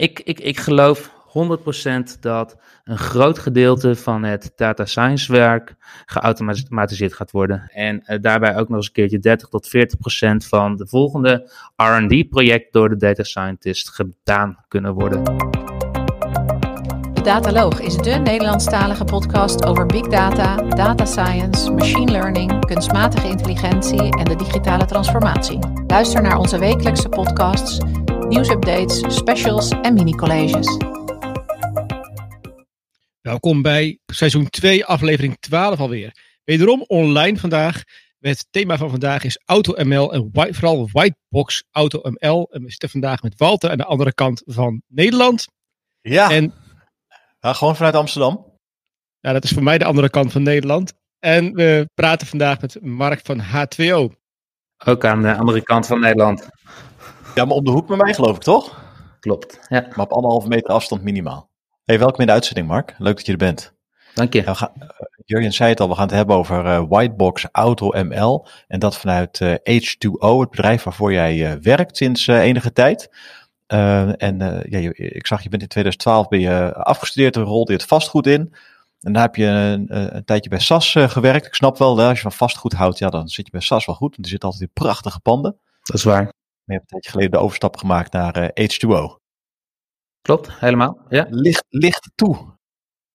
ik, ik, ik geloof 100% dat een groot gedeelte van het data science werk geautomatiseerd gaat worden. En uh, daarbij ook nog eens een keertje 30 tot 40% van de volgende R&D project door de data scientist gedaan kunnen worden. De Dataloog is de Nederlandstalige podcast over big data, data science, machine learning, kunstmatige intelligentie en de digitale transformatie. Luister naar onze wekelijkse podcasts, nieuwsupdates, specials en mini-colleges. Welkom bij seizoen 2, aflevering 12 alweer. Wederom online vandaag. Het thema van vandaag is AutoML en vooral Whitebox AutoML. En we zitten vandaag met Walter aan de andere kant van Nederland. Ja, en, ja gewoon vanuit Amsterdam. Ja, dat is voor mij de andere kant van Nederland. En we praten vandaag met Mark van H2O. Ook aan de andere kant van Nederland. Ja, maar op de hoek met mij geloof ik, toch? Klopt, ja. Maar op anderhalve meter afstand minimaal. Hey, welkom in de uitzending, Mark. Leuk dat je er bent. Dank je. Nou, gaan, uh, Jurjen zei het al, we gaan het hebben over uh, Whitebox Auto ML. En dat vanuit uh, H2O, het bedrijf waarvoor jij werkt sinds enige tijd. en ja, je, ik zag, je bent in 2012 ben je afgestudeerd en rolde je het vastgoed in. En daar heb je een, een tijdje bij SAS gewerkt. Ik snap wel, als je van vastgoed houdt, ja, dan zit je bij SAS wel goed. Want er zitten altijd in prachtige panden. Dat is waar. Maar je hebt een tijdje geleden de overstap gemaakt naar H2O. Klopt, helemaal. Ja. Licht, licht toe.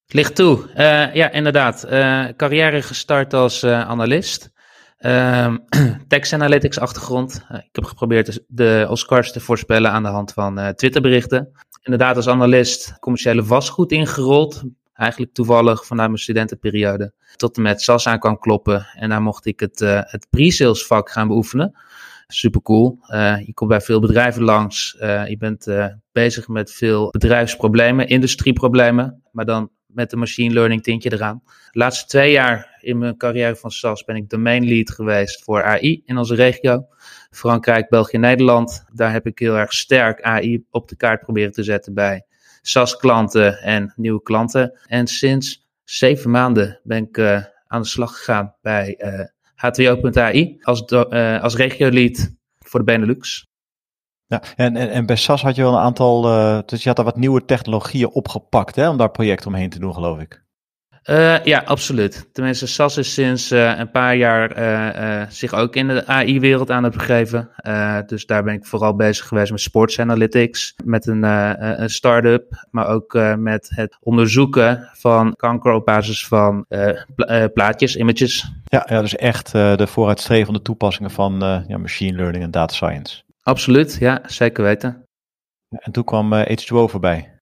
Licht toe. Uh, ja, inderdaad. Uh, carrière gestart als uh, analist. text analytics achtergrond. ik heb geprobeerd de, de Oscars te voorspellen aan de hand van Twitterberichten. Inderdaad, als analist commerciële vastgoed ingerold. Eigenlijk toevallig vanuit mijn studentenperiode. Tot en met SAS aan kwam kloppen. En daar mocht ik het, het pre-sales vak gaan beoefenen super cool. Uh, je komt bij veel bedrijven langs. Uh, je bent uh, bezig met veel bedrijfsproblemen, industrieproblemen, maar dan met een machine learning tintje eraan. De laatste twee jaar in mijn carrière van SAS ben ik domain lead geweest voor AI in onze regio. Frankrijk, België, Nederland. Daar heb ik heel erg sterk AI op de kaart proberen te zetten bij SAS-klanten en nieuwe klanten. En sinds zeven maanden ben ik aan de slag gegaan bij H2O.ai als, uh, als regio-lead voor de Benelux. Ja, en, en, en bij SAS had je wel een aantal, uh, dus je had daar wat nieuwe technologieën opgepakt hè, om daar project omheen te doen, geloof ik. Uh, ja, absoluut. Tenminste, SAS is sinds uh, een paar jaar uh, zich ook in de AI-wereld aan het begeven. dus daar ben ik vooral bezig geweest met sports analytics, met een, een start-up, maar ook met het onderzoeken van kanker op basis van pla plaatjes, images. Ja, ja dus echt de vooruitstrevende toepassingen van ja, machine learning en data science. Absoluut, ja, zeker weten. En toen kwam H2O voorbij.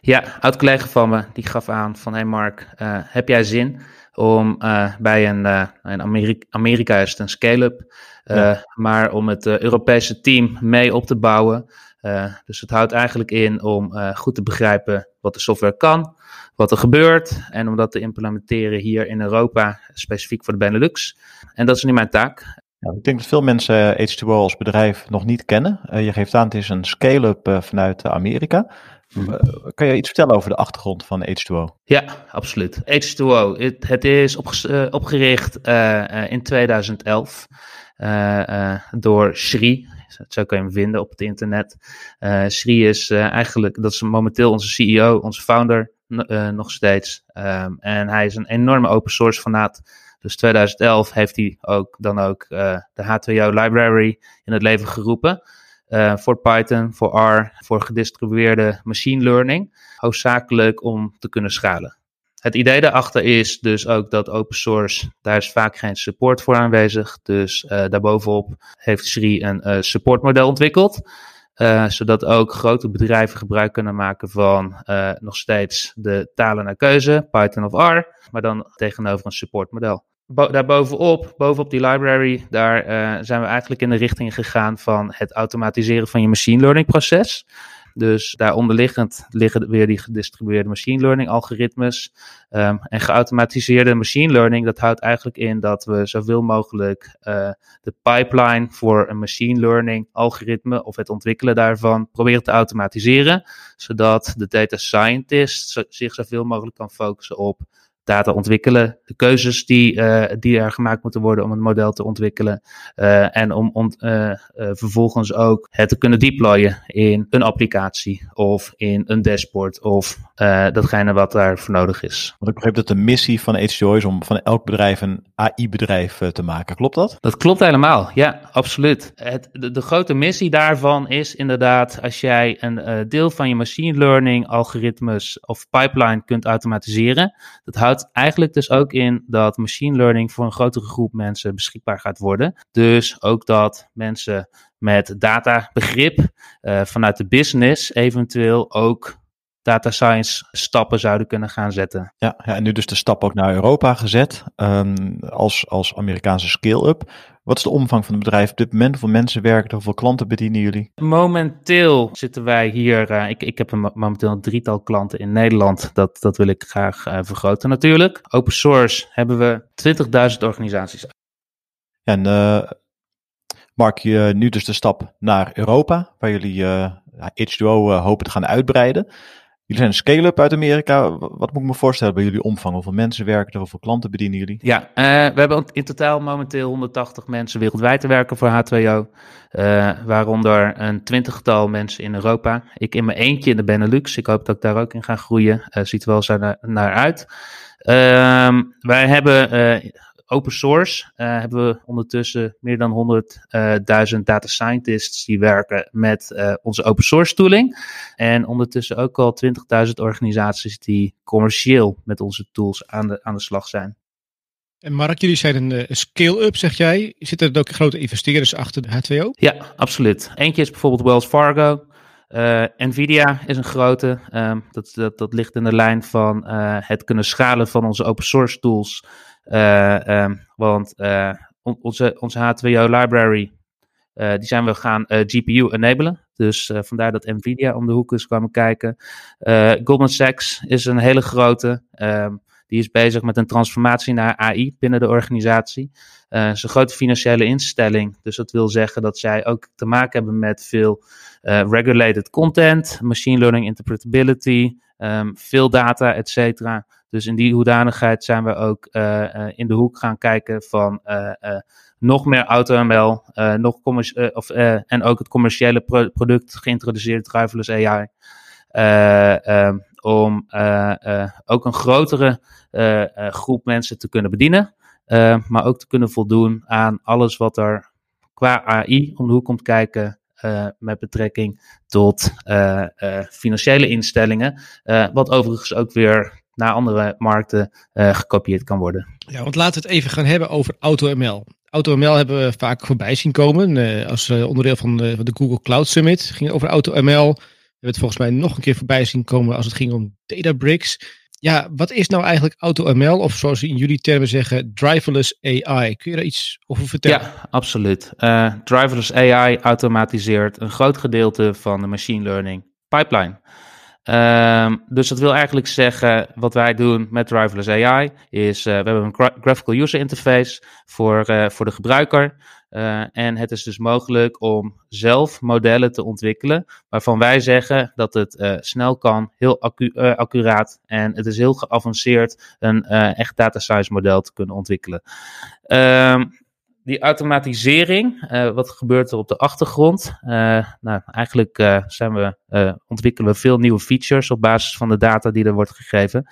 Ja, oud-collega van me, die gaf aan van, hey Mark, uh, heb jij zin om uh, bij een, uh, in Amerika, Amerika is het een scale-up, ja. maar om het Europese team mee op te bouwen. dus het houdt eigenlijk in om goed te begrijpen wat de software kan, wat er gebeurt en om dat te implementeren hier in Europa, specifiek voor de Benelux. En dat is nu mijn taak. Ja, ik denk dat veel mensen H2O als bedrijf nog niet kennen. je geeft aan, het is een scale-up vanuit Amerika. Uh, kan je iets vertellen over de achtergrond van H2O? Ja, absoluut. H2O, het, is uh, opgericht uh, in 2011 door Sri. Zo kan je hem vinden op het internet. Sri is eigenlijk, dat is momenteel onze CEO, onze founder nog steeds. Um, en hij is een enorme open source fanaat. Dus 2011 heeft hij ook dan ook de H2O library in het leven geroepen. Uh, voor Python, voor R, voor gedistribueerde machine learning. Hoofdzakelijk om te kunnen schalen. Het idee daarachter is dus ook dat open source, daar is vaak geen support voor aanwezig. Dus uh, daarbovenop heeft Sri een uh, supportmodel ontwikkeld. zodat ook grote bedrijven gebruik kunnen maken van nog steeds de talen naar keuze, Python of R, maar dan tegenover een supportmodel daarbovenop, bovenop die library, daar uh, zijn we eigenlijk in de richting gegaan van het automatiseren van je machine learning proces. Dus daaronderliggend liggen weer die gedistribueerde machine learning algoritmes. Um, en geautomatiseerde machine learning, dat houdt eigenlijk in dat we zoveel mogelijk uh, de pipeline voor een machine learning algoritme of het ontwikkelen daarvan proberen te automatiseren. Zodat de data scientist zich zoveel mogelijk kan focussen op data ontwikkelen, de keuzes die, die er gemaakt moeten worden om een model te ontwikkelen en om ont, vervolgens ook het te kunnen deployen in een applicatie of in een dashboard of datgene wat daarvoor nodig is. Want ik begreep dat de missie van HTO is om van elk bedrijf een AI-bedrijf te maken. Klopt dat? Dat klopt helemaal, ja, absoluut. Het, de, de grote missie daarvan is inderdaad als jij een deel van je machine learning algoritmes of pipeline kunt automatiseren. Dat houdt eigenlijk dus ook in dat machine learning voor een grotere groep mensen beschikbaar gaat worden. Dus ook dat mensen met databegrip uh, vanuit de business eventueel ook data science stappen zouden kunnen gaan zetten. Ja, ja en nu dus de stap ook naar Europa gezet um, als, als Amerikaanse scale-up. Wat is de omvang van het bedrijf op dit moment? Hoeveel mensen werken er? Hoeveel klanten bedienen jullie? Momenteel zitten wij hier. Uh, ik, ik heb een, momenteel een drietal klanten in Nederland. Dat, dat wil ik graag uh, vergroten natuurlijk. Open source hebben we 20.000 organisaties. En uh, Mark, je nu dus de stap naar Europa, waar jullie H2O hopen te gaan uitbreiden. Jullie zijn een scale-up uit Amerika. Wat moet ik me voorstellen bij jullie omvang? Hoeveel mensen werken er? Hoeveel klanten bedienen jullie? Ja, uh, we hebben in totaal momenteel 180 mensen wereldwijd te werken voor H2O. Uh, eh, waaronder een twintigtal mensen in Europa. Ik in mijn eentje in de Benelux. Ik hoop dat ik daar ook in ga groeien. Uh, ziet er wel zo naar, naar uit. Uh, wij hebben open source uh, hebben we ondertussen meer dan 100.000 data scientists die werken met uh, onze open source tooling. En ondertussen ook al 20.000 organisaties die commercieel met onze tools aan de, aan de slag zijn. En Mark, jullie zijn een scale-up, zeg jij. Zitten er ook grote investeerders achter de H2O? Ja, absoluut. Eentje is bijvoorbeeld Wells Fargo. Uh, Nvidia is een grote. Um, dat, dat, dat ligt in de lijn van uh, het kunnen schalen van onze open source tools um, want uh, onze, onze H2O library, uh, die zijn we gaan GPU enablen. Dus vandaar dat Nvidia om de hoek is kwamen kijken. Goldman Sachs is een hele grote. Um, die is bezig met een transformatie naar AI binnen de organisatie. Uh, is een grote financiële instelling. Dus dat wil zeggen dat zij ook te maken hebben met veel regulated content, machine learning interpretability, um, veel data, et cetera. Dus in die hoedanigheid zijn we ook uh, uh, in de hoek gaan kijken van uh, nog meer AutoML, nog of, en ook het commerciële pro product geïntroduceerd, driverless AI. Um, om ook een grotere groep mensen te kunnen bedienen, maar ook te kunnen voldoen aan alles wat er qua AI om de hoek komt kijken uh, met betrekking tot financiële instellingen. wat overigens ook weer naar andere markten uh, gekopieerd kan worden. Ja, want laten we het even gaan hebben over AutoML. AutoML hebben we vaak voorbij zien komen uh, als uh, onderdeel van de, van de, Google Cloud Summit. Het ging over AutoML. We hebben het volgens mij nog een keer voorbij zien komen als het ging om Databricks. Ja, wat is nou eigenlijk AutoML of zoals in jullie termen zeggen, driverless AI? Kun je daar iets over vertellen? Ja, absoluut. driverless AI automatiseert een groot gedeelte van de machine learning pipeline. Um, dus dat wil eigenlijk zeggen, wat wij doen met Driverless AI, is uh, we hebben een gra graphical user interface voor, uh, voor de gebruiker. Uh, en het is dus mogelijk om zelf modellen te ontwikkelen, waarvan wij zeggen dat het snel kan, heel accu accuraat en het is heel geavanceerd een echt data science model te kunnen ontwikkelen. Um, die automatisering, uh, wat gebeurt er op de achtergrond? Uh, nou, eigenlijk uh, zijn we, ontwikkelen we veel nieuwe features op basis van de data die er wordt gegeven.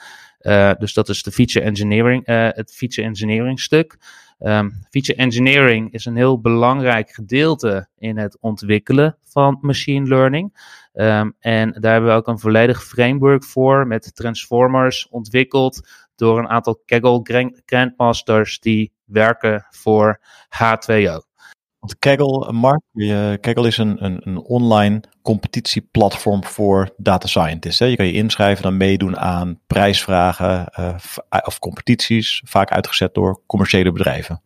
dus dat is de feature engineering, het feature engineering stuk. Um, feature engineering is een heel belangrijk gedeelte in het ontwikkelen van machine learning. Um, en daar hebben we ook een volledig framework voor met transformers ontwikkeld door een aantal Kaggle Grandmasters die werken voor H2O. Want Kaggle, Mark, Kaggle is een, een, een online competitieplatform voor data scientists. Hè? Je kan je inschrijven, dan meedoen aan prijsvragen uh, of competities, vaak uitgezet door commerciële bedrijven.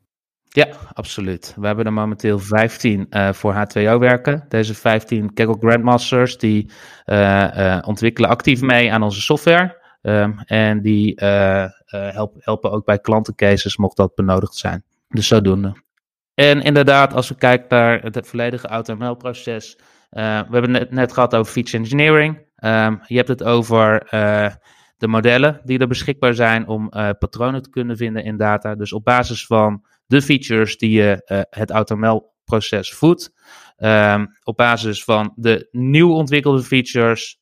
Ja, absoluut. We hebben er momenteel 15 uh, voor H2O werken. Deze 15 Kaggle Grandmasters die uh, ontwikkelen actief mee aan onze software. Um, en die help, helpen ook bij klantencases, mocht dat benodigd zijn. Dus zodoende. En inderdaad, als we kijken naar het volledige AutoML-proces. Uh, we hebben het net, gehad over feature engineering. Um, je hebt het over de modellen die er beschikbaar zijn om patronen te kunnen vinden in data. Dus op basis van de features die je het AutoML-proces voedt. Ehm, op basis van de nieuw ontwikkelde features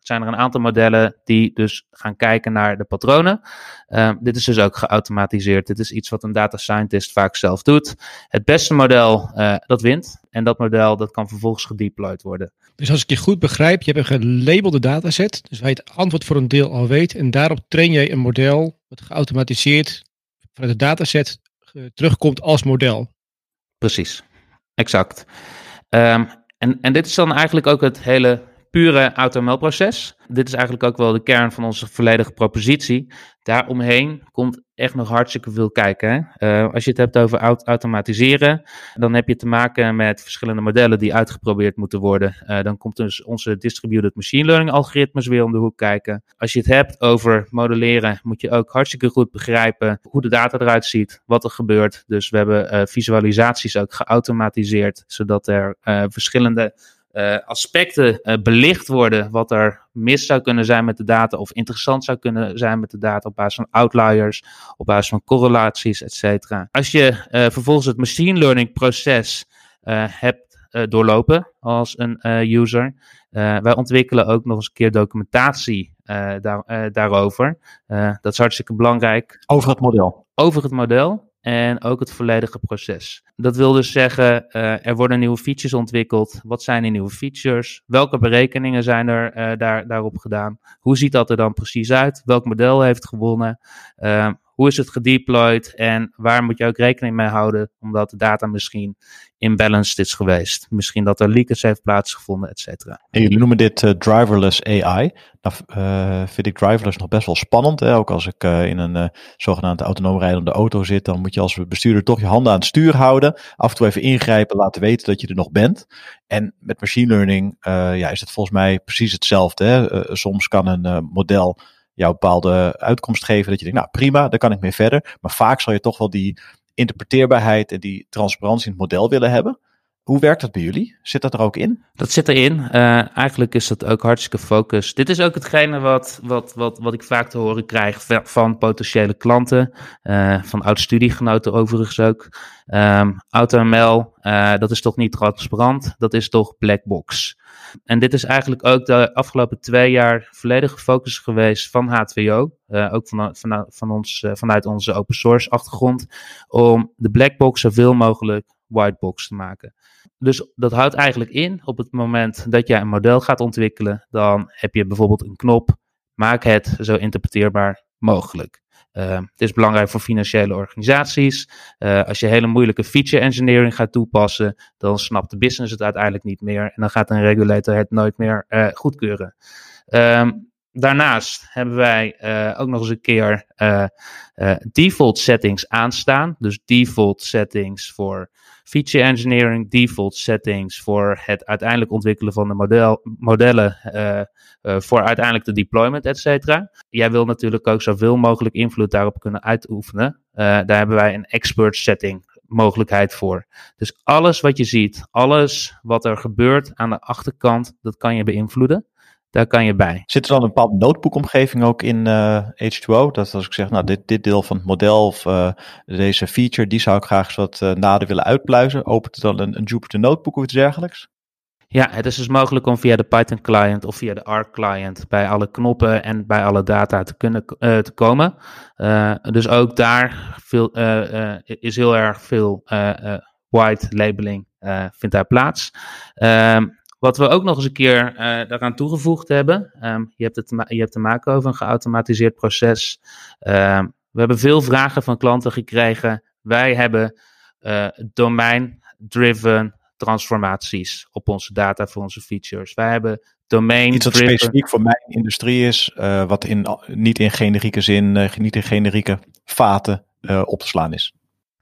zijn er een aantal modellen die dus gaan kijken naar de patronen. Ehm, dit is dus ook geautomatiseerd. Dit is iets wat een data scientist vaak zelf doet. Het beste model, uh, dat wint. En dat model, dat kan vervolgens gedeployed worden. Dus als ik je goed begrijp, je hebt een gelabelde dataset. Dus waar je het antwoord voor een deel al weet. En daarop train jij een model wat geautomatiseerd vanuit de dataset uh, terugkomt als model. Precies, exact. Um, en, en dit is dan eigenlijk ook het hele pure AutoML-proces. Dit is eigenlijk ook wel de kern van onze volledige propositie. Daaromheen komt echt nog hartstikke veel kijken. Uh, als je het hebt over automatiseren, dan heb je te maken met verschillende modellen die uitgeprobeerd moeten worden. Uh, dan komt dus onze distributed machine learning algoritmes weer om de hoek kijken. Als je het hebt over modelleren, moet je ook hartstikke goed begrijpen hoe de data eruit ziet, wat er gebeurt. Dus we hebben uh, visualisaties ook geautomatiseerd, zodat er verschillende uh, aspecten uh, belicht worden wat er mis zou kunnen zijn met de data of interessant zou kunnen zijn met de data op basis van outliers, op basis van correlaties, etc. Als je uh, vervolgens het machine learning proces hebt doorlopen als een user, wij ontwikkelen ook nog eens een keer documentatie daar, daarover. dat is hartstikke belangrijk. Over het model. Over het model en ook het volledige proces. Dat wil dus zeggen, uh, er worden nieuwe features ontwikkeld. Wat zijn die nieuwe features? Welke berekeningen zijn er uh, daar, daarop gedaan? Hoe ziet dat er dan precies uit? Welk model heeft gewonnen? Uh, hoe is het gedeployed en waar moet je ook rekening mee houden, omdat de data misschien imbalanced is geweest. Misschien dat er leakage heeft plaatsgevonden, et cetera. En jullie noemen dit uh, driverless AI. Nou uh, vind ik driverless nog best wel spannend. Hè? Ook als ik uh, in een zogenaamde autonoom rijdende auto zit, dan moet je als bestuurder toch je handen aan het stuur houden. Af en toe even ingrijpen, laten weten dat je er nog bent. En met machine learning ja, is het volgens mij precies hetzelfde. Hè? soms kan een model jou bepaalde uitkomst geven. Dat je denkt, nou prima, daar kan ik mee verder. Maar vaak zal je toch wel die interpreteerbaarheid en die transparantie in het model willen hebben. Hoe werkt dat bij jullie? Zit dat er ook in? Dat zit erin. Uh, eigenlijk is dat ook hartstikke focus. Dit is ook hetgene wat, wat, wat, wat ik vaak te horen krijg van potentiële klanten, uh, van oud-studiegenoten overigens ook. Um, AutoML, uh, dat is toch niet transparant, dat is toch black box. En dit is eigenlijk ook de afgelopen twee jaar volledige focus geweest van HTWO, ook van, van, van ons, vanuit onze open source achtergrond, om de black box zoveel mogelijk whitebox te maken. Dus dat houdt eigenlijk in op het moment dat jij een model gaat ontwikkelen, dan heb je bijvoorbeeld een knop, maak het zo interpreteerbaar mogelijk. Uh, het is belangrijk voor financiële organisaties. Uh, als je hele moeilijke feature engineering gaat toepassen, dan snapt de business het uiteindelijk niet meer en dan gaat een regulator het nooit meer uh, goedkeuren. Um, Daarnaast hebben wij uh, ook nog eens een keer uh, uh, default settings aanstaan. Dus default settings voor feature engineering, default settings voor het uiteindelijk ontwikkelen van de model, modellen, voor uiteindelijk de deployment, et cetera. Jij wil natuurlijk ook zoveel mogelijk invloed daarop kunnen uitoefenen. daar hebben wij een expert setting mogelijkheid voor. Dus alles wat je ziet, alles wat er gebeurt aan de achterkant, dat kan je beïnvloeden. Daar kan je bij. Zit er dan een bepaalde notebookomgeving ook in uh, H2O? Dat als ik zeg, nou, dit, dit deel van het model of uh, deze feature, die zou ik graag eens wat uh, nader willen uitpluizen. Opent dan een, een Jupyter Notebook of iets dergelijks? Ja, het is dus mogelijk om via de Python client of via de R client bij alle knoppen en bij alle data te kunnen uh, te komen. Uh, dus ook daar veel, uh, is heel erg veel white labeling vindt daar plaats. Um, wat we ook nog eens een keer uh, daaraan toegevoegd hebben, um, je, hebt het je hebt te maken over een geautomatiseerd proces. Um, we hebben veel vragen van klanten gekregen. Wij hebben uh, domain-driven transformaties op onze data voor onze features. Wij hebben domain Iets wat specifiek voor mijn industrie is, uh, wat in, niet in generieke zin, niet in generieke vaten op te slaan is.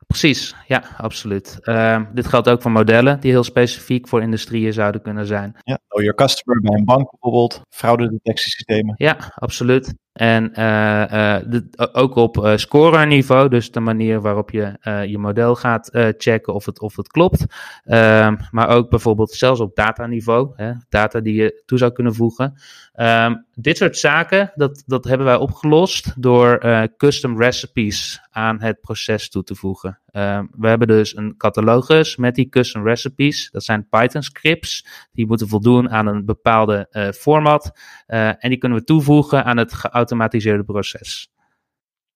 Precies, ja, absoluut. Uh, dit geldt ook voor modellen die heel specifiek voor industrieën zouden kunnen zijn. Ja, know your customer bij een bank bijvoorbeeld, fraudedetectiesystemen. Ja, absoluut. En de, ook op scorerniveau, dus de manier waarop je je model gaat checken of het, of het klopt. Ehm, maar ook bijvoorbeeld zelfs op dataniveau, hè, data die je toe zou kunnen voegen. Ehm, dit soort zaken, dat, dat hebben wij opgelost door custom recipes aan het proces toe te voegen. Ehm, we hebben dus een catalogus met die custom recipes. Dat zijn Python scripts. Die moeten voldoen aan een bepaalde uh, format. Uh, en die kunnen we toevoegen aan het geautomatiseerde proces.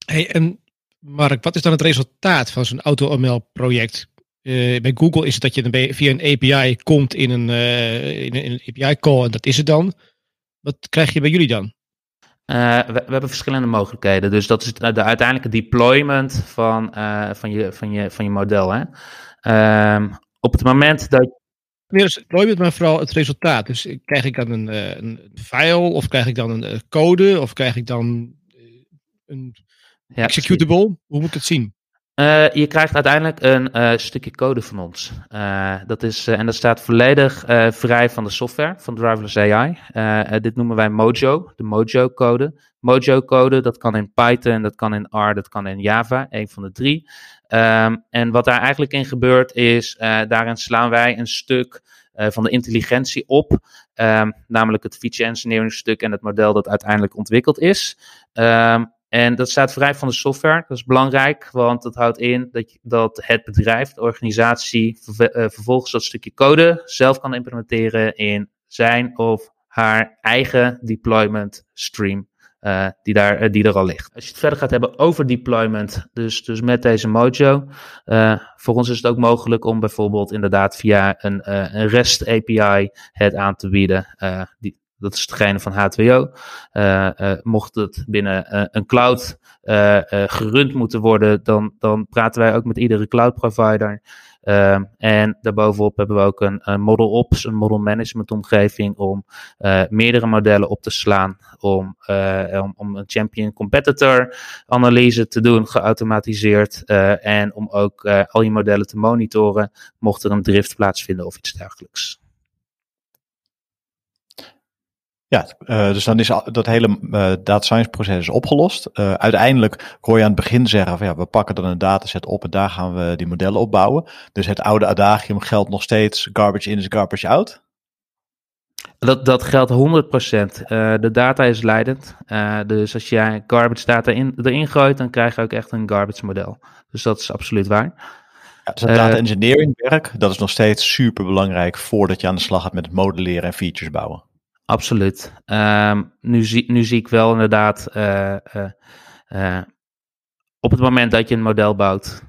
Hey, en Mark, wat is dan het resultaat van zo'n AutoML project? Uh, bij Google is het dat je via een API komt in een, in een, in een API call en dat is het dan. Wat krijg je bij jullie dan? Uh, we, we, hebben verschillende mogelijkheden. Dus dat is de, uiteindelijke deployment van, uh, van, je, van, je, van je model. Hè? Um, op het moment dat. Nee, dus deployment, maar vooral het resultaat. Dus krijg ik dan een, een file, of krijg ik dan een code, of krijg ik dan een ja, executable? Hoe moet ik het zien? Uh, je krijgt uiteindelijk een uh, stukje code van ons. Uh, dat is, en dat staat volledig vrij van de software van Driverless AI. dit noemen wij Mojo, de Mojo-code. Mojo-code, dat kan in Python, dat kan in R, dat kan in Java, een van de drie. Um, en wat daar eigenlijk in gebeurt is, daarin slaan wij een stuk van de intelligentie op. Um, namelijk het feature engineering stuk en het model dat uiteindelijk ontwikkeld is. Um, en dat staat vrij van de software. Dat is belangrijk, want dat houdt in dat, dat het bedrijf, de organisatie, eh, vervolgens dat stukje code zelf kan implementeren in zijn of haar eigen deployment stream. Uh, die, daar, uh, die er al ligt. Als je het verder gaat hebben over deployment, dus, dus met deze Mojo, uh, voor ons is het ook mogelijk om bijvoorbeeld inderdaad via een, een REST API het aan te bieden. die, dat is degene van H2O. Uh, uh, mocht het binnen uh, een cloud gerund moeten worden, dan, dan praten wij ook met iedere cloud provider. Ehm, en daarbovenop hebben we ook een, een model ops, een model management omgeving om meerdere modellen op te slaan. Om, om, om, een champion competitor analyse te doen, geautomatiseerd. en om ook al je modellen te monitoren, mocht er een drift plaatsvinden of iets dergelijks. Ja, uh, dus dan is dat hele uh, data science proces is opgelost. Uh, uiteindelijk hoor je aan het begin zeggen van ja, we pakken dan een dataset op en daar gaan we die modellen opbouwen. Dus het oude adagium geldt nog steeds, garbage in is garbage out. Dat, dat geldt 100%. de data is leidend. dus als jij garbage data in, erin gooit, dan krijg je ook echt een garbage model. Dus dat is absoluut waar. Ja, dus het data engineering werk, dat is nog steeds super belangrijk voordat je aan de slag gaat met het modelleren en features bouwen. Absoluut. Um, nu, zie, nu zie ik wel inderdaad, uh, uh, uh, op het moment dat je een model bouwt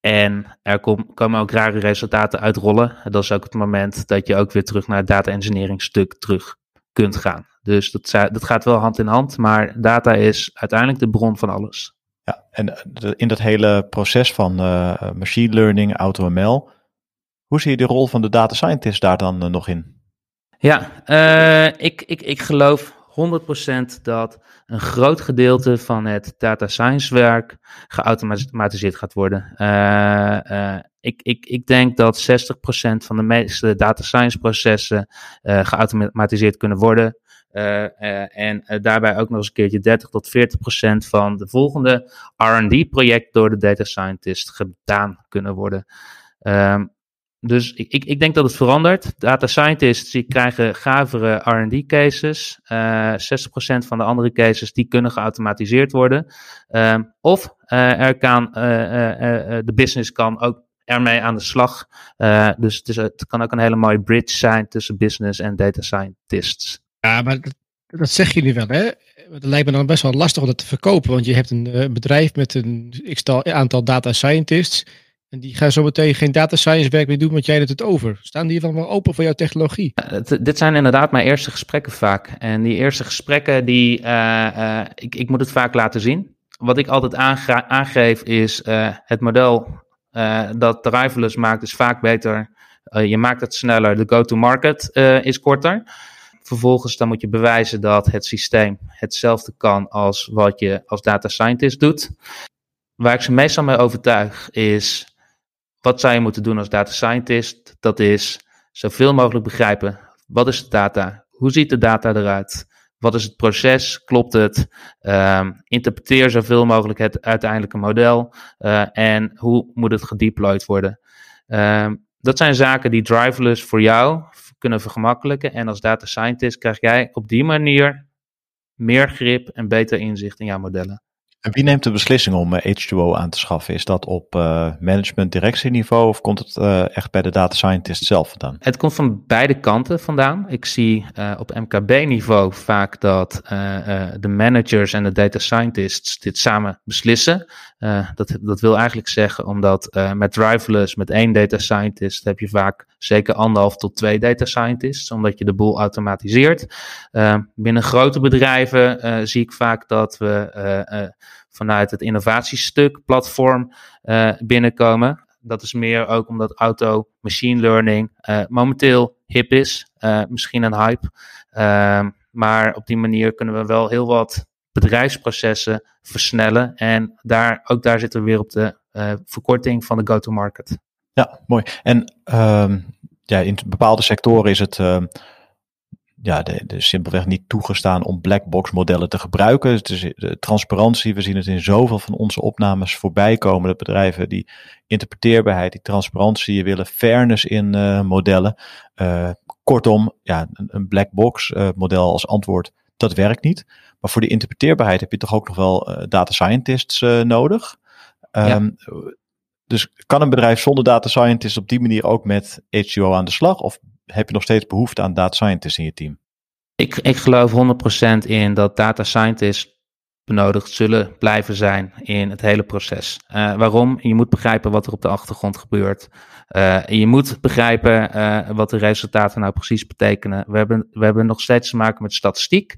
en er kom, komen ook rare resultaten uitrollen, dat is ook het moment dat je ook weer terug naar het data engineering stuk terug kunt gaan. Dus dat, dat gaat wel hand in hand, maar data is uiteindelijk de bron van alles. Ja, en in dat hele proces van machine learning, AutoML, hoe zie je de rol van de data scientist daar dan nog in? Ja, uh, ik, ik, ik geloof 100% dat een groot gedeelte van het data science werk geautomatiseerd gaat worden. Uh, ik, ik, ik denk dat 60% van de meeste data science processen geautomatiseerd kunnen worden. en daarbij ook nog eens een keertje 30 tot 40% van de volgende RD-project door de data scientist gedaan kunnen worden. Ehm, dus ik, ik, ik denk dat het verandert. Data scientists krijgen gavere R&D cases. Uh, eh, 60% van de andere cases die kunnen geautomatiseerd worden. Uh, of uh, er kan, uh, de business kan ook ermee aan de slag. dus het, is, het kan ook een hele mooie bridge zijn tussen business en data scientists. Ja, maar dat, dat zeg je nu wel, hè? Het lijkt me dan best wel lastig om dat te verkopen. Want je hebt een bedrijf met een aantal data scientists en die gaan zo meteen geen data science werk meer doen, want jij doet het over. Staan die wel open voor jouw technologie? dit zijn inderdaad mijn eerste gesprekken vaak. En die eerste gesprekken, die, uh, uh, ik, ik moet het vaak laten zien. Wat ik altijd aangeef is, uh, het model dat Driverless maakt is vaak beter. je maakt het sneller, de go-to-market is korter. Vervolgens dan moet je bewijzen dat het systeem hetzelfde kan als wat je als data scientist doet. Waar ik ze meestal mee overtuig is wat zou je moeten doen als data scientist? Dat is zoveel mogelijk begrijpen. Wat is de data? Hoe ziet de data eruit? wat is het proces? Klopt het? Um, interpreteer zoveel mogelijk het uiteindelijke model. Uh, en hoe moet het gedeployed worden? Um, dat zijn zaken die driverless voor jou kunnen vergemakkelijken. En als data scientist krijg jij op die manier meer grip en beter inzicht in jouw modellen. En wie neemt de beslissing om H2O eh, aan te schaffen? Is dat op uh, management-directieniveau of komt het uh, echt bij de data scientist zelf vandaan? Het komt van beide kanten vandaan. Ik zie op MKB-niveau vaak dat de managers en de data scientists dit samen beslissen. dat, dat wil eigenlijk zeggen, omdat met driverless, met één data scientist, heb je vaak zeker anderhalf tot twee data scientists, omdat je de boel automatiseert. binnen grote bedrijven zie ik vaak dat we vanuit het innovatiestuk platform uh, binnenkomen. Dat is meer ook omdat auto machine learning uh, momenteel hip is. Uh, misschien een hype. Ehm, maar op die manier kunnen we wel heel wat bedrijfsprocessen versnellen. En daar, ook daar zitten we weer op de verkorting van de go-to-market. Ja, mooi. En um, ja, in bepaalde sectoren is het ehm, ja, de, de simpelweg niet toegestaan om blackbox modellen te gebruiken. Het is de transparantie, we zien het in zoveel van onze opnames voorbij komen. Dat bedrijven die interpreteerbaarheid, die transparantie willen, fairness in uh, modellen. Uh, kortom, ja, een, een blackbox uh, model als antwoord, dat werkt niet. Maar voor die interpreteerbaarheid heb je toch ook nog wel data scientists nodig. Um, ja. Dus kan een bedrijf zonder data scientists op die manier ook met HCO aan de slag? Of heb je nog steeds behoefte aan data scientists in je team? Ik, ik geloof 100% in dat data scientists benodigd zullen blijven zijn in het hele proces. Uh, waarom? Je moet begrijpen wat er op de achtergrond gebeurt. Uh, je moet begrijpen uh, wat de resultaten nou precies betekenen. We hebben, we hebben nog steeds te maken met statistiek.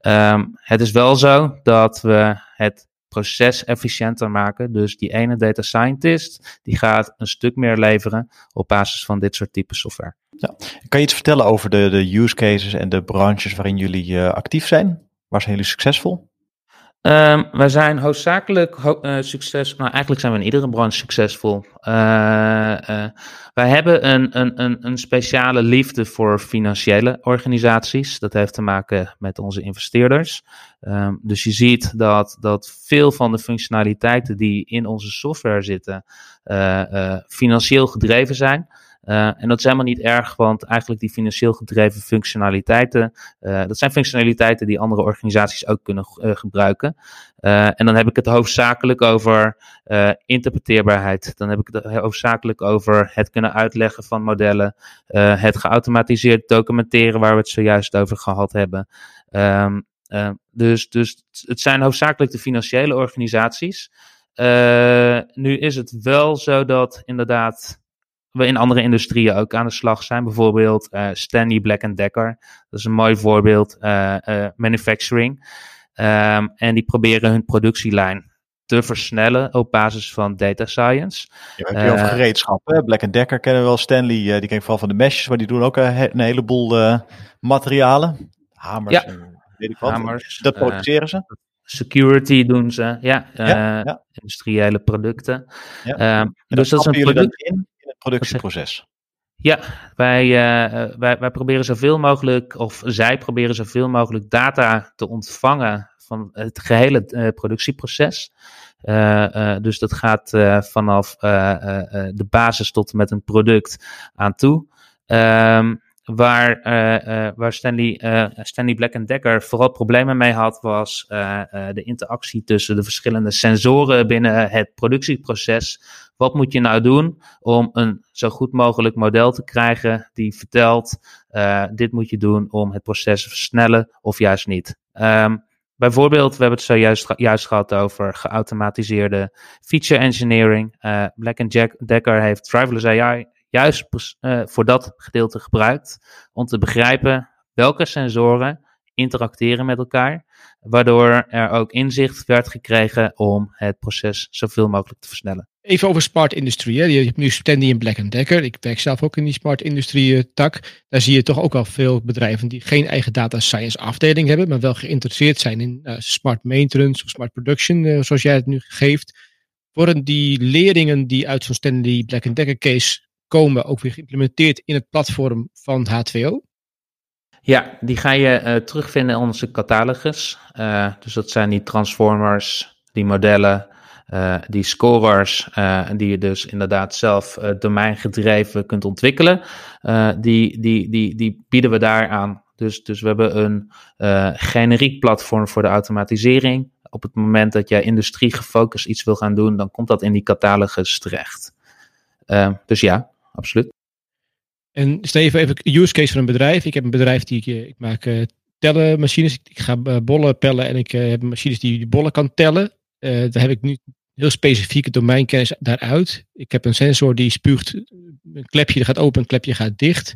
Um, het is wel zo dat we het proces efficiënter maken. Dus die ene data scientist, die gaat een stuk meer leveren op basis van dit soort type software. Ja. Kan je iets vertellen over de, de use cases en de branches waarin jullie uh, actief zijn? Waar zijn jullie succesvol? Um, wij zijn hoofdzakelijk ho uh, succesvol. Nou, eigenlijk zijn we in iedere branche succesvol. Uh, uh, wij hebben een, een, een, speciale liefde voor financiële organisaties. Dat heeft te maken met onze investeerders. Um, dus je ziet dat, dat veel van de functionaliteiten die in onze software zitten, financieel gedreven zijn. Uh, en dat is helemaal niet erg, want eigenlijk die financieel gedreven functionaliteiten, uh, dat zijn functionaliteiten die andere organisaties ook kunnen uh, gebruiken. en dan heb ik het hoofdzakelijk over interpreteerbaarheid. Dan heb ik het hoofdzakelijk over het kunnen uitleggen van modellen, het geautomatiseerd documenteren waar we het zojuist over gehad hebben. Um, dus, dus het zijn hoofdzakelijk de financiële organisaties. nu is het wel zo dat inderdaad we in andere industrieën ook aan de slag zijn. Bijvoorbeeld uh, Stanley Black Decker. Dat is een mooi voorbeeld. Uh, uh, manufacturing. Um, en die proberen hun productielijn te versnellen op basis van data science. Ja, heb je over gereedschap. Hè? Black Decker kennen we wel. Stanley, die ken ik vooral van de meshes, maar die doen ook een, heleboel materialen. Hamers ja. en weet ik wat. Hamers, dat produceren ze. Security doen ze, ja. ja, ja. Industriële producten. Um, dus dat is een product. In productieproces? Ja, wij, uh, wij, wij proberen zoveel mogelijk, of zij proberen zoveel mogelijk data te ontvangen van het gehele uh, productieproces. Dus dat gaat vanaf de basis tot met een product aan toe. Um, Waar, uh, uh, waar Stanley, uh, Stanley Black Decker vooral problemen mee had, was de interactie tussen de verschillende sensoren binnen het productieproces. Wat moet je nou doen om een zo goed mogelijk model te krijgen die vertelt, dit moet je doen om het proces te versnellen of juist niet. Um, Bijvoorbeeld, we hebben het zojuist juist gehad over geautomatiseerde feature engineering. Black Jack Decker heeft driverless AI juist uh, voor dat gedeelte gebruikt om te begrijpen welke sensoren interacteren met elkaar, waardoor er ook inzicht werd gekregen om het proces zoveel mogelijk te versnellen. Even over smart industrie. Hè. Je hebt nu Standy en Black Decker. Ik werk zelf ook in die smart industrie tak. Daar zie je toch ook wel veel bedrijven die geen eigen data science afdeling hebben, maar wel geïnteresseerd zijn in uh, smart maintenance of smart production, zoals jij het nu geeft. Worden die leerlingen die uit zo'n Stanley Black Decker case komen ook weer geïmplementeerd in het platform van H2O? Ja, die ga je terugvinden in onze catalogus. dus dat zijn die transformers, die modellen, die scorers, die je dus inderdaad zelf domeingedreven kunt ontwikkelen. die, die, die, die bieden we daar aan. Dus, dus we hebben een generiek platform voor de automatisering op het moment dat jij industrie gefocust iets wil gaan doen, dan komt dat in die catalogus terecht. Dus ja, absoluut. En stel even, even een use case van een bedrijf. Ik heb een bedrijf die ik, ik maak uh, tellenmachines. Ik ga uh, bollen pellen en ik uh, heb machines die, die bollen kan tellen. daar heb ik nu heel specifieke domeinkennis daaruit. Ik heb een sensor die spuugt, een klepje gaat open, een klepje gaat dicht.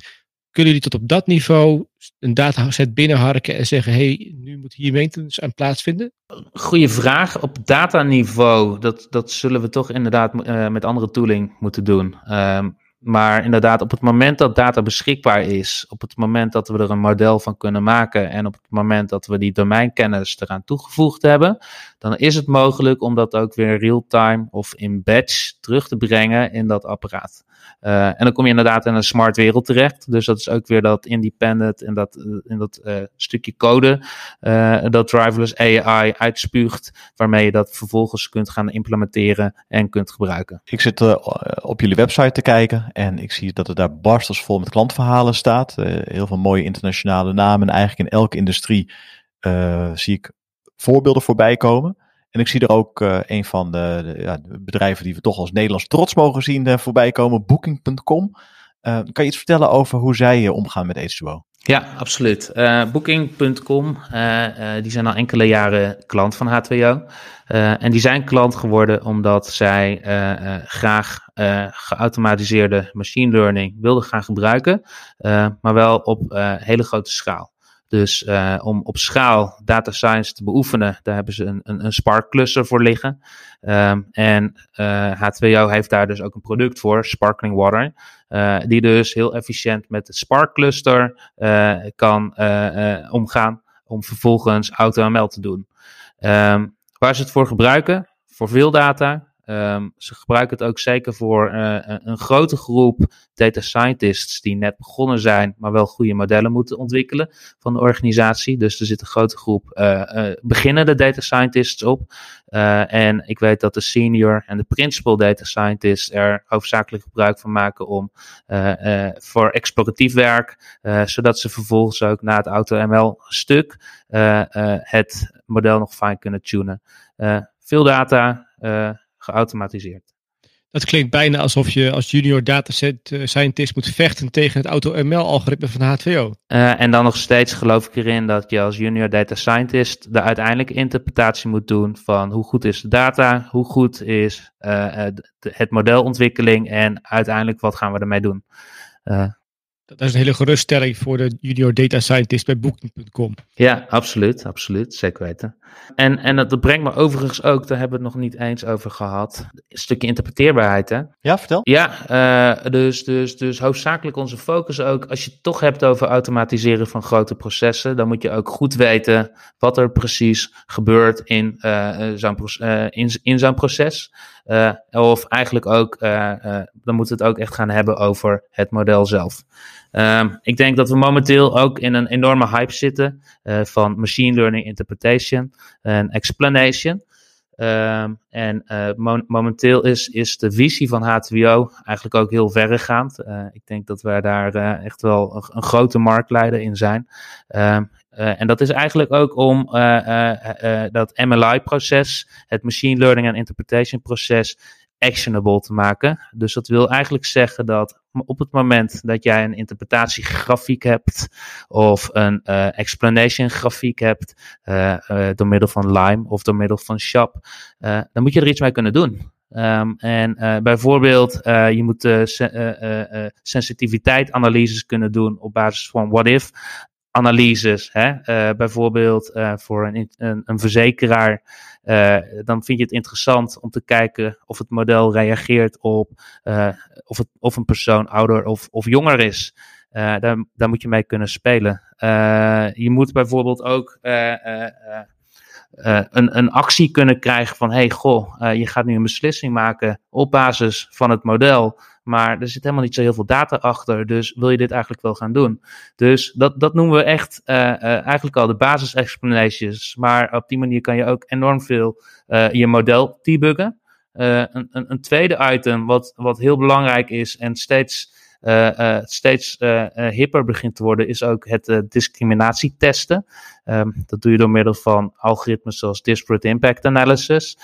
Kunnen jullie tot op dat niveau een dataset binnenharken en zeggen: hey, nu moet hier maintenance aan plaatsvinden? Goeie vraag. Op dataniveau, dat, dat zullen we toch inderdaad uh, met andere tooling moeten doen. Um, maar inderdaad, op het moment dat data beschikbaar is, op het moment dat we er een model van kunnen maken en op het moment dat we die domeinkennis eraan toegevoegd hebben, dan is het mogelijk om dat ook weer real-time of in batch terug te brengen in dat apparaat. Uh, en dan kom je inderdaad in een smart wereld terecht. Dus dat is ook weer dat independent en dat, in dat uh, stukje code dat driverless AI uitspuugt, waarmee je dat vervolgens kunt gaan implementeren en kunt gebruiken. Ik zit op jullie website te kijken en ik zie dat er daar barstelsvol met klantverhalen staat. heel veel mooie internationale namen. En eigenlijk in elke industrie zie ik voorbeelden voorbij komen. En ik zie er ook uh, een van de, ja, bedrijven die we toch als Nederlands trots mogen zien uh, voorbij komen, Booking.com. Uh, kan je iets vertellen over hoe zij omgaan met H2O? Ja, absoluut. Booking.com, die zijn al enkele jaren klant van H2O. en die zijn klant geworden omdat zij graag geautomatiseerde machine learning wilden gaan gebruiken, maar wel op hele grote schaal. Dus uh, om op schaal data science te beoefenen, daar hebben ze een, een, een Spark cluster voor liggen. Um, en uh, H2O heeft daar dus ook een product voor, Sparkling Water, uh, die dus heel efficiënt met de Spark cluster kan omgaan om vervolgens AutoML te doen. Um, waar ze het voor gebruiken? Voor veel data, Um, ze gebruiken het ook zeker voor uh, een grote groep data scientists die net begonnen zijn, maar wel goede modellen moeten ontwikkelen van de organisatie. Dus er zit een grote groep uh, beginnende data scientists op. en ik weet dat de senior en de principal data scientists er hoofdzakelijk gebruik van maken om voor exploratief werk, zodat ze vervolgens ook na het AutoML stuk het model nog fijn kunnen tunen. veel data geautomatiseerd. Dat klinkt bijna alsof je als junior dataset uh, scientist moet vechten tegen het AutoML-algoritme van H2O. Uh, en dan nog steeds geloof ik erin dat je als junior data scientist de uiteindelijke interpretatie moet doen van hoe goed is de data, hoe goed is uh, het modelontwikkeling en uiteindelijk wat gaan we ermee doen. Dat is een hele geruststelling voor de junior data scientist bij Booking.com. Ja, absoluut, absoluut, zeker weten. En, en dat brengt me overigens ook, daar hebben we het nog niet eens over gehad, een stukje interpreteerbaarheid hè? Ja, vertel. Ja, uh, dus, dus, dus hoofdzakelijk onze focus ook, als je het toch hebt over automatiseren van grote processen, dan moet je ook goed weten wat er precies gebeurt in, uh, zo'n, uh, in, in zo'n proces. Uh, of eigenlijk ook, uh, uh, dan moeten we het ook echt gaan hebben over het model zelf. Um, ik denk dat we momenteel ook in een enorme hype zitten van machine learning interpretation en explanation. Um, en mo momenteel is, is de visie van H2O eigenlijk ook heel verregaand. ik denk dat wij daar echt wel een, een, grote marktleider in zijn. Uh, en dat is eigenlijk ook om uh, uh, dat MLI-proces, het machine learning en interpretation proces, actionable te maken. Dus dat wil eigenlijk zeggen dat op het moment dat jij een interpretatiegrafiek hebt of een explanation grafiek hebt door middel van Lime of door middel van Shop, dan moet je er iets mee kunnen doen. Um, en bijvoorbeeld, je moet se sensitiviteitsanalyses kunnen doen op basis van what if analyses. Hè? Uh, bijvoorbeeld uh, voor een, een, een verzekeraar. Uh, dan vind je het interessant om te kijken of het model reageert op of, het, of een persoon ouder of, of jonger is. daar, daar moet je mee kunnen spelen. je moet bijvoorbeeld ook een, een actie kunnen krijgen van, hey, goh, je gaat nu een beslissing maken op basis van het model. Maar er zit helemaal niet zo heel veel data achter. Dus wil je dit eigenlijk wel gaan doen? Dus dat, dat noemen we echt eigenlijk al de basis explanations. Maar op die manier kan je ook enorm veel je model debuggen. een, een, een tweede item wat, wat heel belangrijk is en steeds uh, steeds uh, hipper begint te worden, is ook het discriminatietesten. Um, dat doe je door middel van algoritmes zoals disparate impact analysis.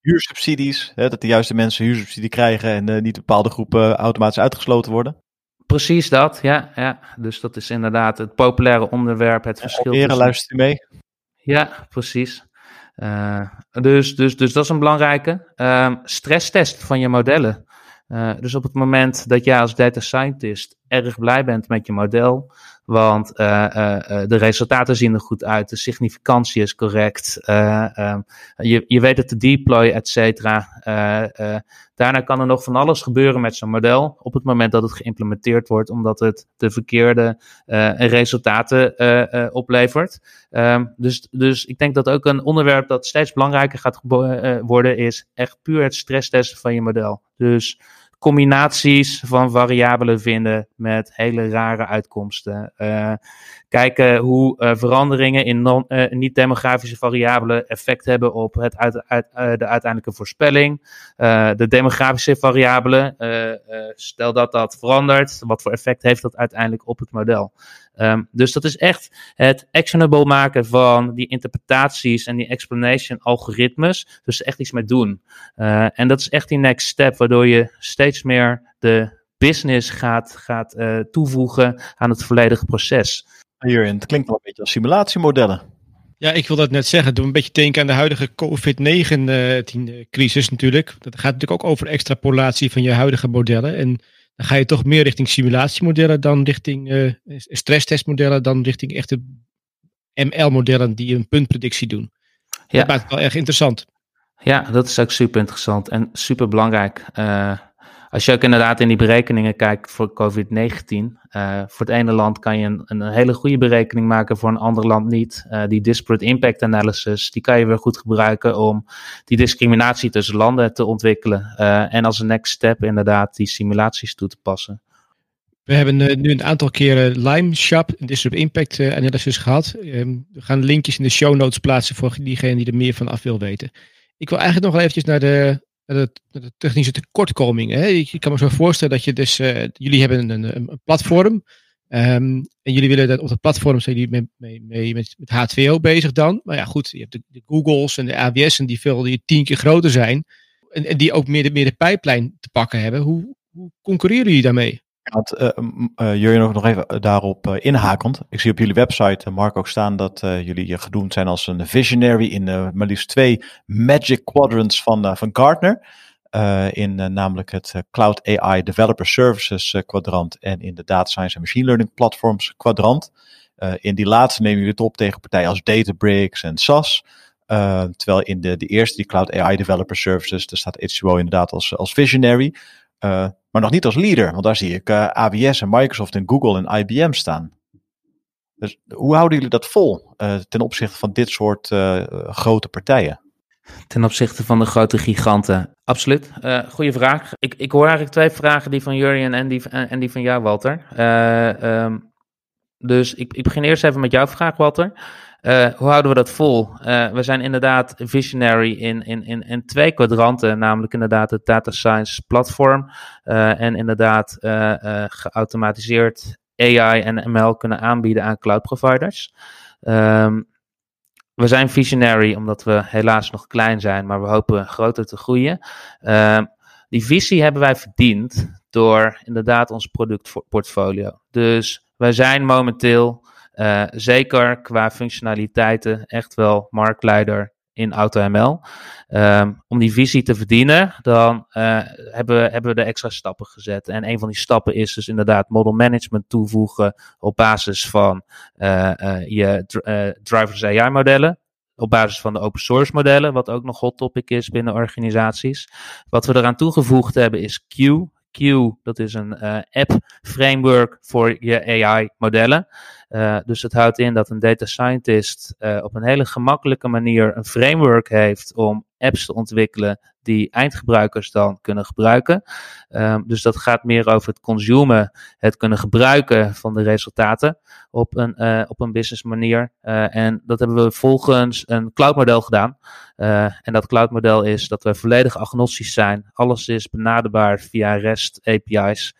Huursubsidies, hè, dat de juiste mensen huursubsidie krijgen en niet bepaalde groepen automatisch uitgesloten worden. Precies dat, ja, ja. Dus dat is inderdaad het populaire onderwerp, het verschil. Heren, luistert u mee? Ja, precies. Uh, dus, dus, dus dat is een belangrijke. Uh, stresstest van je modellen. Uh, dus op het moment dat jij als data scientist erg blij bent met je model, want uh, uh, de resultaten zien er goed uit, de significantie is correct, um, je, je weet het te deployen, et cetera. daarna kan er nog van alles gebeuren met zo'n model op het moment dat het geïmplementeerd wordt, omdat het de verkeerde resultaten oplevert. Um, dus, dus ik denk dat ook een onderwerp dat steeds belangrijker gaat worden, is echt puur het stresstesten van je model. Dus combinaties van variabelen vinden met hele rare uitkomsten. Uh, kijken hoe uh, veranderingen in uh, niet-demografische variabelen effect hebben op het uit, uit, de uiteindelijke voorspelling. de demografische variabelen, stel dat dat verandert, wat voor effect heeft dat uiteindelijk op het model? Um, dus dat is echt het actionable maken van die interpretaties en die explanation algoritmes. Dus echt iets mee doen. Uh, en dat is echt die next step, waardoor je steeds meer de business gaat, gaat uh, toevoegen aan het volledige proces. Hierin, het klinkt wel een beetje als simulatiemodellen. Ja, ik wil dat net zeggen. Doe een beetje denken aan de huidige COVID-19-crisis natuurlijk. Dat gaat natuurlijk ook over extrapolatie van je huidige modellen. En dan ga je toch meer richting simulatiemodellen dan richting uh, stresstestmodellen, dan richting echte ML-modellen die een puntpredictie doen. Ja. Dat maakt het wel erg interessant. Ja, dat is ook super interessant en super belangrijk. Uh, als je ook inderdaad in die berekeningen kijkt voor COVID-19, uh, voor het ene land kan je een, een, hele goede berekening maken, voor een ander land niet. Uh, die disparate impact analysis, die kan je weer goed gebruiken om die discriminatie tussen landen te ontwikkelen. Uh, en als een next step inderdaad die simulaties toe te passen. We hebben nu een aantal keren Lime Shop, Disparate Impact Analysis gehad. Um, we gaan linkjes in de show notes plaatsen voor diegene die er meer van af wil weten. Ik wil eigenlijk nog wel eventjes naar de de, technische tekortkomingen. Hè? Ik kan me zo voorstellen dat je dus, uh, jullie hebben een, een platform. Um, en jullie willen dat op dat platform zijn jullie mee, met, met H2O bezig dan. Maar ja, goed, je hebt de, Googles en de AWS'en die veel die tien keer groter zijn. En, en die ook meer de, meer de pijplijn te pakken hebben. Hoe, hoe concurreren jullie daarmee? Want uh, uh, jullie nog, even daarop uh, inhakend. Ik zie op jullie website, Mark, ook staan dat jullie gedoemd zijn als een visionary in maar liefst twee magic quadrants van, van Gartner. in namelijk het Cloud AI Developer Services kwadrant en in de Data Science en Machine Learning Platforms kwadrant. in die laatste nemen jullie het op tegen partijen als Databricks en SAS. terwijl in de, de eerste, die Cloud AI Developer Services, daar staat H2O inderdaad als, als visionary. Uh, maar nog niet als leader, want daar zie ik uh, AWS en Microsoft en Google en IBM staan. Dus hoe houden jullie dat vol uh, ten opzichte van dit soort grote partijen? Ten opzichte van de grote giganten. Absoluut. goede vraag. Ik, ik hoor eigenlijk twee vragen, die van Jurien en die, en die van jou, Walter. Um, dus ik, ik begin eerst even met jouw vraag, Walter. Uh, hoe houden we dat vol? Uh, we zijn inderdaad visionary in, in, in, twee kwadranten, namelijk inderdaad het data science platform uh, en inderdaad geautomatiseerd AI en ML kunnen aanbieden aan cloud providers. Um, we zijn visionary omdat we helaas nog klein zijn, maar we hopen groter te groeien. Uh, die visie hebben wij verdiend door inderdaad ons productportfolio. Dus wij zijn momenteel uh, zeker qua functionaliteiten echt wel marktleider in AutoML. Um, om die visie te verdienen, dan uh, hebben, we, hebben de extra stappen gezet. En een van die stappen is dus inderdaad model management toevoegen op basis van uh, je drivers AI modellen. Op basis van de open source modellen, wat ook nog hot topic is binnen organisaties. Wat we eraan toegevoegd hebben is Q. Q, dat is een app framework voor je AI modellen. Dus het houdt in dat een data scientist op een hele gemakkelijke manier een framework heeft om apps te ontwikkelen die eindgebruikers dan kunnen gebruiken. Um, dus dat gaat meer over het consumen, het kunnen gebruiken van de resultaten op een, uh, op een business manier. En dat hebben we volgens een cloudmodel gedaan. En dat cloudmodel is dat we volledig agnostisch zijn. Alles is benaderbaar via REST API's.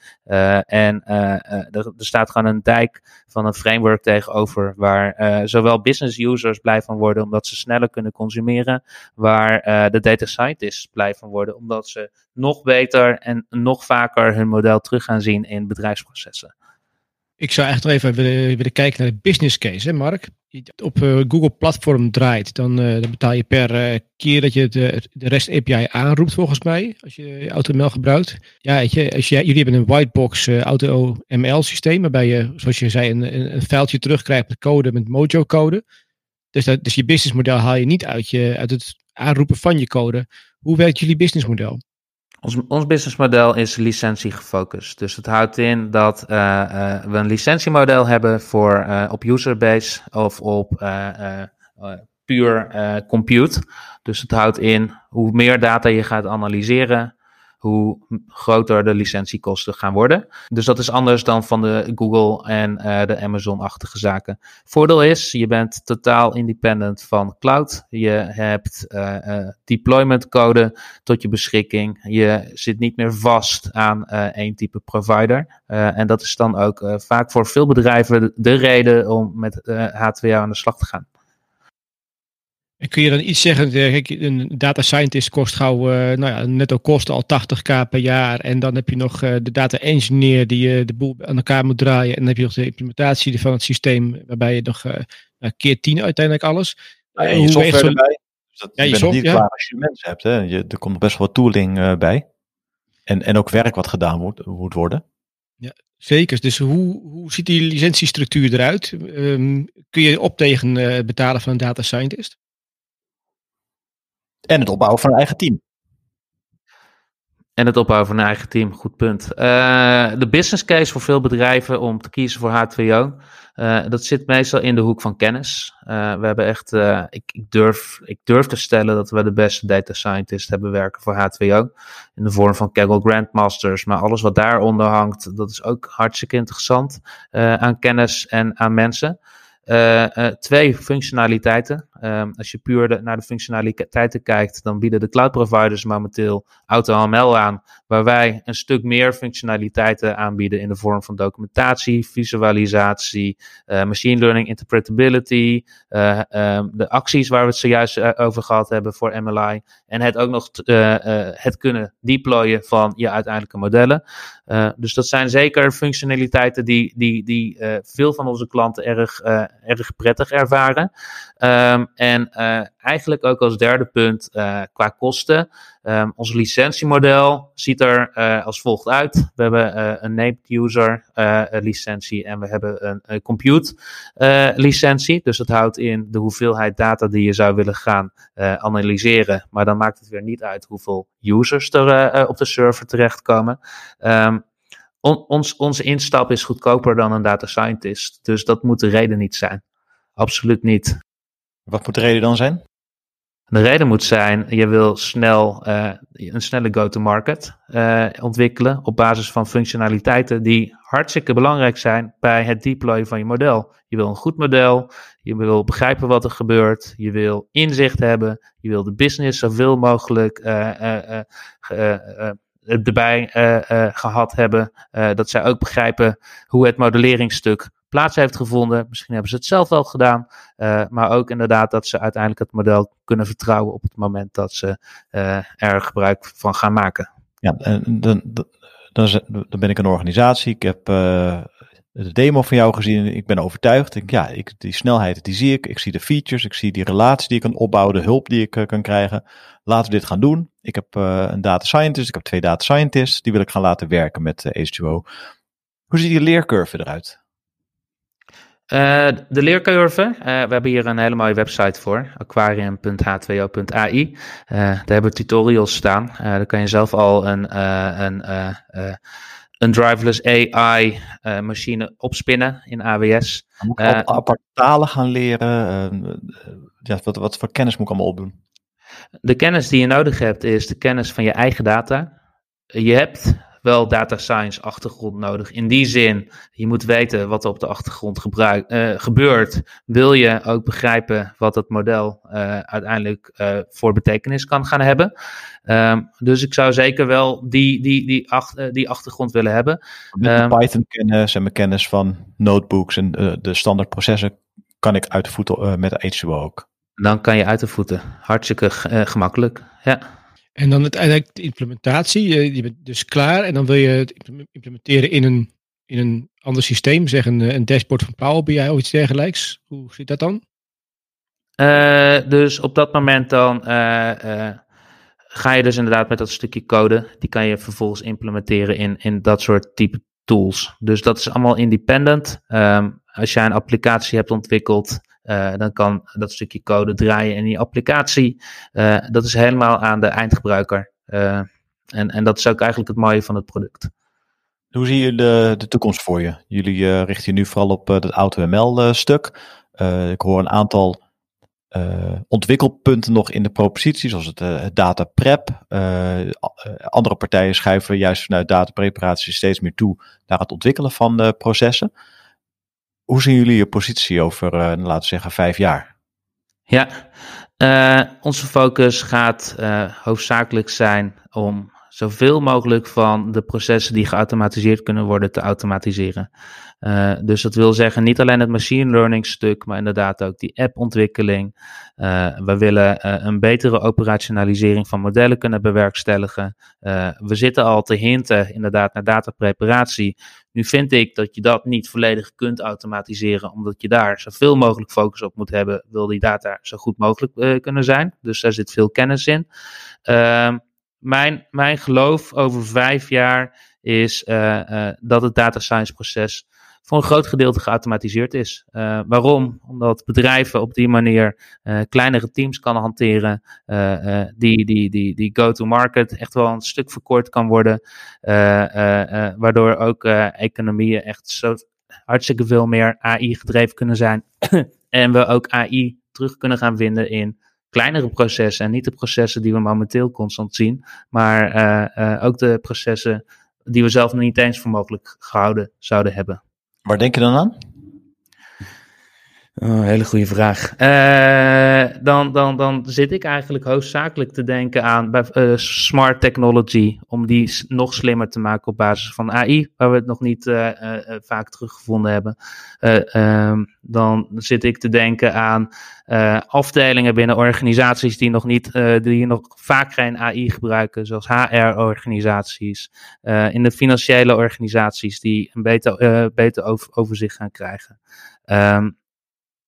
en er, staat gewoon een dijk van een framework tegenover waar zowel business users blij van worden omdat ze sneller kunnen consumeren, waar de data scientists blij van worden, omdat ze nog beter en nog vaker hun model terug gaan zien in bedrijfsprocessen. Ik zou echt nog even willen, kijken naar de business case, hè Mark? Op uh, Google Platform draait, dan, dan, betaal je per uh, keer dat je de, de REST API aanroept, volgens mij, als je AutoML gebruikt. Ja, weet je, als je, jullie hebben een whitebox AutoML systeem, waarbij je, zoals je zei, een, een, een vuiltje terugkrijgt met code, met Mojo code. Dus, dat, dus je businessmodel haal je niet uit, je, uit het aanroepen van je code. Hoe werkt jullie businessmodel? Ons, ons businessmodel is licentie gefocust. Dus het houdt in dat uh, uh, we een licentiemodel hebben voor uh, op userbase of op puur compute. Dus het houdt in hoe meer data je gaat analyseren, hoe groter de licentiekosten gaan worden. Dus dat is anders dan van de Google en uh, de Amazon-achtige zaken. Voordeel is, je bent totaal independent van cloud. Je hebt uh, deployment code tot je beschikking. Je zit niet meer vast aan één type provider. en dat is dan ook vaak voor veel bedrijven de reden om met H2O aan de slag te gaan. En kun je dan iets zeggen, kijk, een data scientist kost gauw, uh, nou ja, netto kosten al 80k per jaar. En dan heb je nog uh, de data engineer die uh, de boel aan elkaar moet draaien. En dan heb je nog de implementatie van het systeem, waarbij je nog keer 10 uiteindelijk alles. Ja, en je software zo... erbij. Dus dat, ja, je, bent niet ja. klaar als je mensen hebt. Hè. Je, er komt best wel wat tooling bij. En, en ook werk wat gedaan moet, moet worden. Ja, zeker. Dus hoe, hoe ziet die licentiestructuur eruit? Um, kun je op tegen het betalen van een data scientist? En het opbouwen van een eigen team. En het opbouwen van een eigen team, goed punt. Uh, de business case voor veel bedrijven om te kiezen voor H2O, uh, eh, dat zit meestal in de hoek van kennis. Uh, we hebben echt, ik, ik, durf, ik durf te stellen dat we de beste data scientists hebben werken voor H2O. In de vorm van Kaggle Grandmasters, maar alles wat daaronder hangt, dat is ook hartstikke interessant aan kennis en aan mensen. Twee functionaliteiten. Um, als je puur naar de functionaliteiten kijkt, dan bieden de cloud providers momenteel AutoML aan, waar wij een stuk meer functionaliteiten aanbieden in de vorm van documentatie, visualisatie, uh, machine learning interpretability, um, de acties waar we het zojuist over gehad hebben voor MLI en het ook nog het kunnen deployen van je uiteindelijke modellen. dus dat zijn zeker functionaliteiten die, die, die veel van onze klanten erg erg prettig ervaren. Um, en uh, eigenlijk ook als derde punt uh, qua kosten. Um, ons licentiemodel ziet er uh, als volgt uit. We hebben een named user licentie en we hebben een, compute licentie. Dus dat houdt in de hoeveelheid data die je zou willen gaan analyseren. Maar dan maakt het weer niet uit hoeveel users er op de server terechtkomen. On, ons, onze instap is goedkoper dan een data scientist. Dus dat moet de reden niet zijn. Absoluut niet. Wat moet de reden dan zijn? De reden moet zijn, je wil snel uh, een snelle go-to-market uh, ontwikkelen op basis van functionaliteiten die hartstikke belangrijk zijn bij het deployen van je model. Je wil een goed model, je wil begrijpen wat er gebeurt, je wil inzicht hebben, je wil de business zoveel mogelijk uh, erbij gehad hebben, dat zij ook begrijpen hoe het modelleringsstuk plaats heeft gevonden. Misschien hebben ze het zelf wel gedaan. Uh, maar ook inderdaad dat ze uiteindelijk het model kunnen vertrouwen op het moment dat ze uh, er gebruik van gaan maken. Ja, dan, dan, ben ik een organisatie. Ik heb uh, de demo van jou gezien. Ik ben overtuigd. Ik, ja, ik, die snelheid die zie ik. Ik zie de features. Ik zie die relatie die ik kan opbouwen. De hulp die ik kan krijgen. Laten we dit gaan doen. Ik heb een data scientist. Ik heb twee data scientists. Die wil ik gaan laten werken met H2O. Hoe ziet die leercurve eruit? Uh, de leercurve, uh, we hebben hier een hele mooie website voor, aquarium.h2o.ai. Uh, daar hebben tutorials staan. daar kan je zelf al een, een een driverless AI machine opspinnen in AWS. Moet ik aparte talen gaan leren? ja, wat, wat voor kennis moet ik allemaal opdoen? De kennis die je nodig hebt is de kennis van je eigen data. Je hebt wel data science achtergrond nodig. In die zin, je moet weten wat er op de achtergrond gebruik, uh, gebeurt. Wil je ook begrijpen wat het model uh, uiteindelijk uh, voor betekenis kan gaan hebben. Um, dus ik zou zeker wel die, die, die, ach, die achtergrond willen hebben. Met um, Python kennis en mijn kennis van notebooks en de standaard processen kan ik uit de voeten met H2O ook. Dan kan je uit de voeten. Hartstikke gemakkelijk. Ja. En dan uiteindelijk de implementatie. Je bent dus klaar en dan wil je het implementeren in een, in een ander systeem. Zeg een, een dashboard van Power BI of iets dergelijks. Hoe zit dat dan? Uh, dus op dat moment dan uh, uh, ga je dus inderdaad met dat stukje code. Die kan je vervolgens implementeren in, in dat soort type tools. Dus dat is allemaal independent. Um, als jij een applicatie hebt ontwikkeld uh, dan kan dat stukje code draaien in die applicatie. Uh, dat is helemaal aan de eindgebruiker. Uh, en, en dat is ook eigenlijk het mooie van het product. Hoe zie je de, de toekomst voor je? Jullie richten je nu vooral op het AutoML-stuk. ik hoor een aantal ontwikkelpunten nog in de propositie, zoals het, het data prep. andere partijen schuiven juist vanuit datapreparatie steeds meer toe naar het ontwikkelen van processen. Hoe zien jullie je positie over, uh, laten we zeggen, vijf jaar? Ja, uh, onze focus gaat uh, hoofdzakelijk zijn om zoveel mogelijk van de processen die geautomatiseerd kunnen worden te automatiseren. Dus dat wil zeggen niet alleen het machine learning stuk, maar inderdaad ook die appontwikkeling. Uh, we willen een betere operationalisering van modellen kunnen bewerkstelligen. we zitten al te hinten inderdaad naar datapreparatie. Nu vind ik dat je dat niet volledig kunt automatiseren, omdat je daar zoveel mogelijk focus op moet hebben, wil die data zo goed mogelijk kunnen zijn. Dus daar zit veel kennis in. Ehm, mijn, mijn geloof over vijf jaar is dat het data science proces voor een groot gedeelte geautomatiseerd is. Uh, waarom? Omdat bedrijven op die manier uh, kleinere teams kan hanteren, uh, die, die, die, die go-to-market echt wel een stuk verkort kan worden, waardoor ook economieën echt zo hartstikke veel meer AI gedreven kunnen zijn. en we ook AI terug kunnen gaan vinden in kleinere processen en niet de processen die we momenteel constant zien, maar ook de processen die we zelf nog niet eens voor mogelijk gehouden zouden hebben. Waar denk je dan aan? Oh, hele goede vraag. Uh, dan, dan, dan zit ik eigenlijk hoofdzakelijk te denken aan bij, uh, smart technology, om die nog slimmer te maken op basis van AI, waar we het nog niet uh, vaak teruggevonden hebben. Um, dan zit ik te denken aan afdelingen binnen organisaties die nog, niet, die nog vaak geen AI gebruiken, zoals HR-organisaties, in de financiële organisaties die een beter, beter over, overzicht gaan krijgen. Um,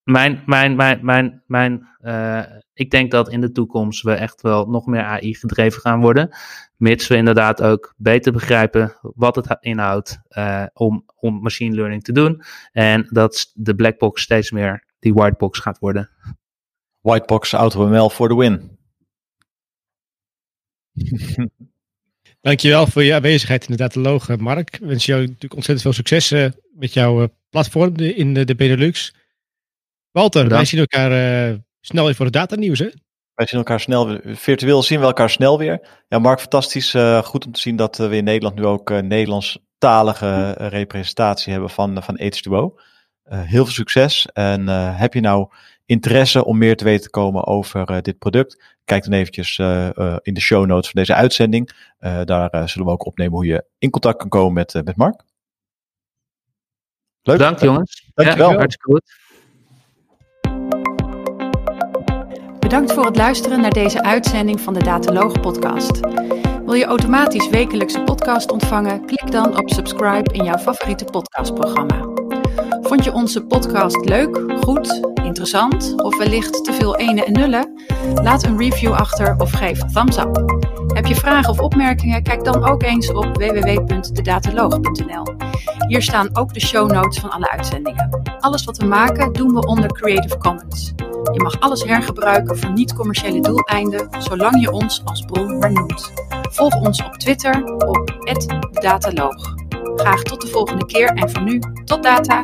mijn, mijn, mijn, mijn, mijn, uh, ik denk dat in de toekomst we echt wel nog meer AI gedreven gaan worden. Mits we inderdaad ook beter begrijpen wat het inhoudt uh, om, om machine learning te doen. En dat de blackbox steeds meer die whitebox gaat worden. Whitebox AutoML voor de win. Dankjewel voor je aanwezigheid inderdaad, de logo, Mark. Ik wens jou natuurlijk ontzettend veel succes uh, met jouw platform in de, de Benelux. Walter, wij zien elkaar uh, snel weer voor het datanieuws, hè? Wij zien elkaar snel, virtueel zien we elkaar snel weer. Ja, Mark, fantastisch. Uh, goed om te zien dat we in Nederland nu ook uh, Nederlandstalige representatie hebben van, van H2O. heel veel succes. En heb je nou interesse om meer te weten te komen over dit product? Kijk dan eventjes in de show notes van deze uitzending. daar zullen we ook opnemen hoe je in contact kan komen met, met Mark. Leuk. Dank jongens. Dankjewel. Ja, hartstikke goed. Bedankt voor het luisteren naar deze uitzending van de Dataloog podcast. Wil je automatisch wekelijks een podcast ontvangen? Klik dan op subscribe in jouw favoriete podcastprogramma. Vond je onze podcast leuk, goed, interessant of wellicht te veel ene en nullen? Laat een review achter of geef thumbs up. Heb je vragen of opmerkingen? Kijk dan ook eens op www.dedataloog.nl. Hier staan ook de show notes van alle uitzendingen. Alles wat we maken doen we onder Creative Commons. Je mag alles hergebruiken voor niet-commerciële doeleinden, zolang je ons als bron maar noemt. Volg ons op Twitter op @dataloog. Graag tot de volgende keer en voor nu, tot data!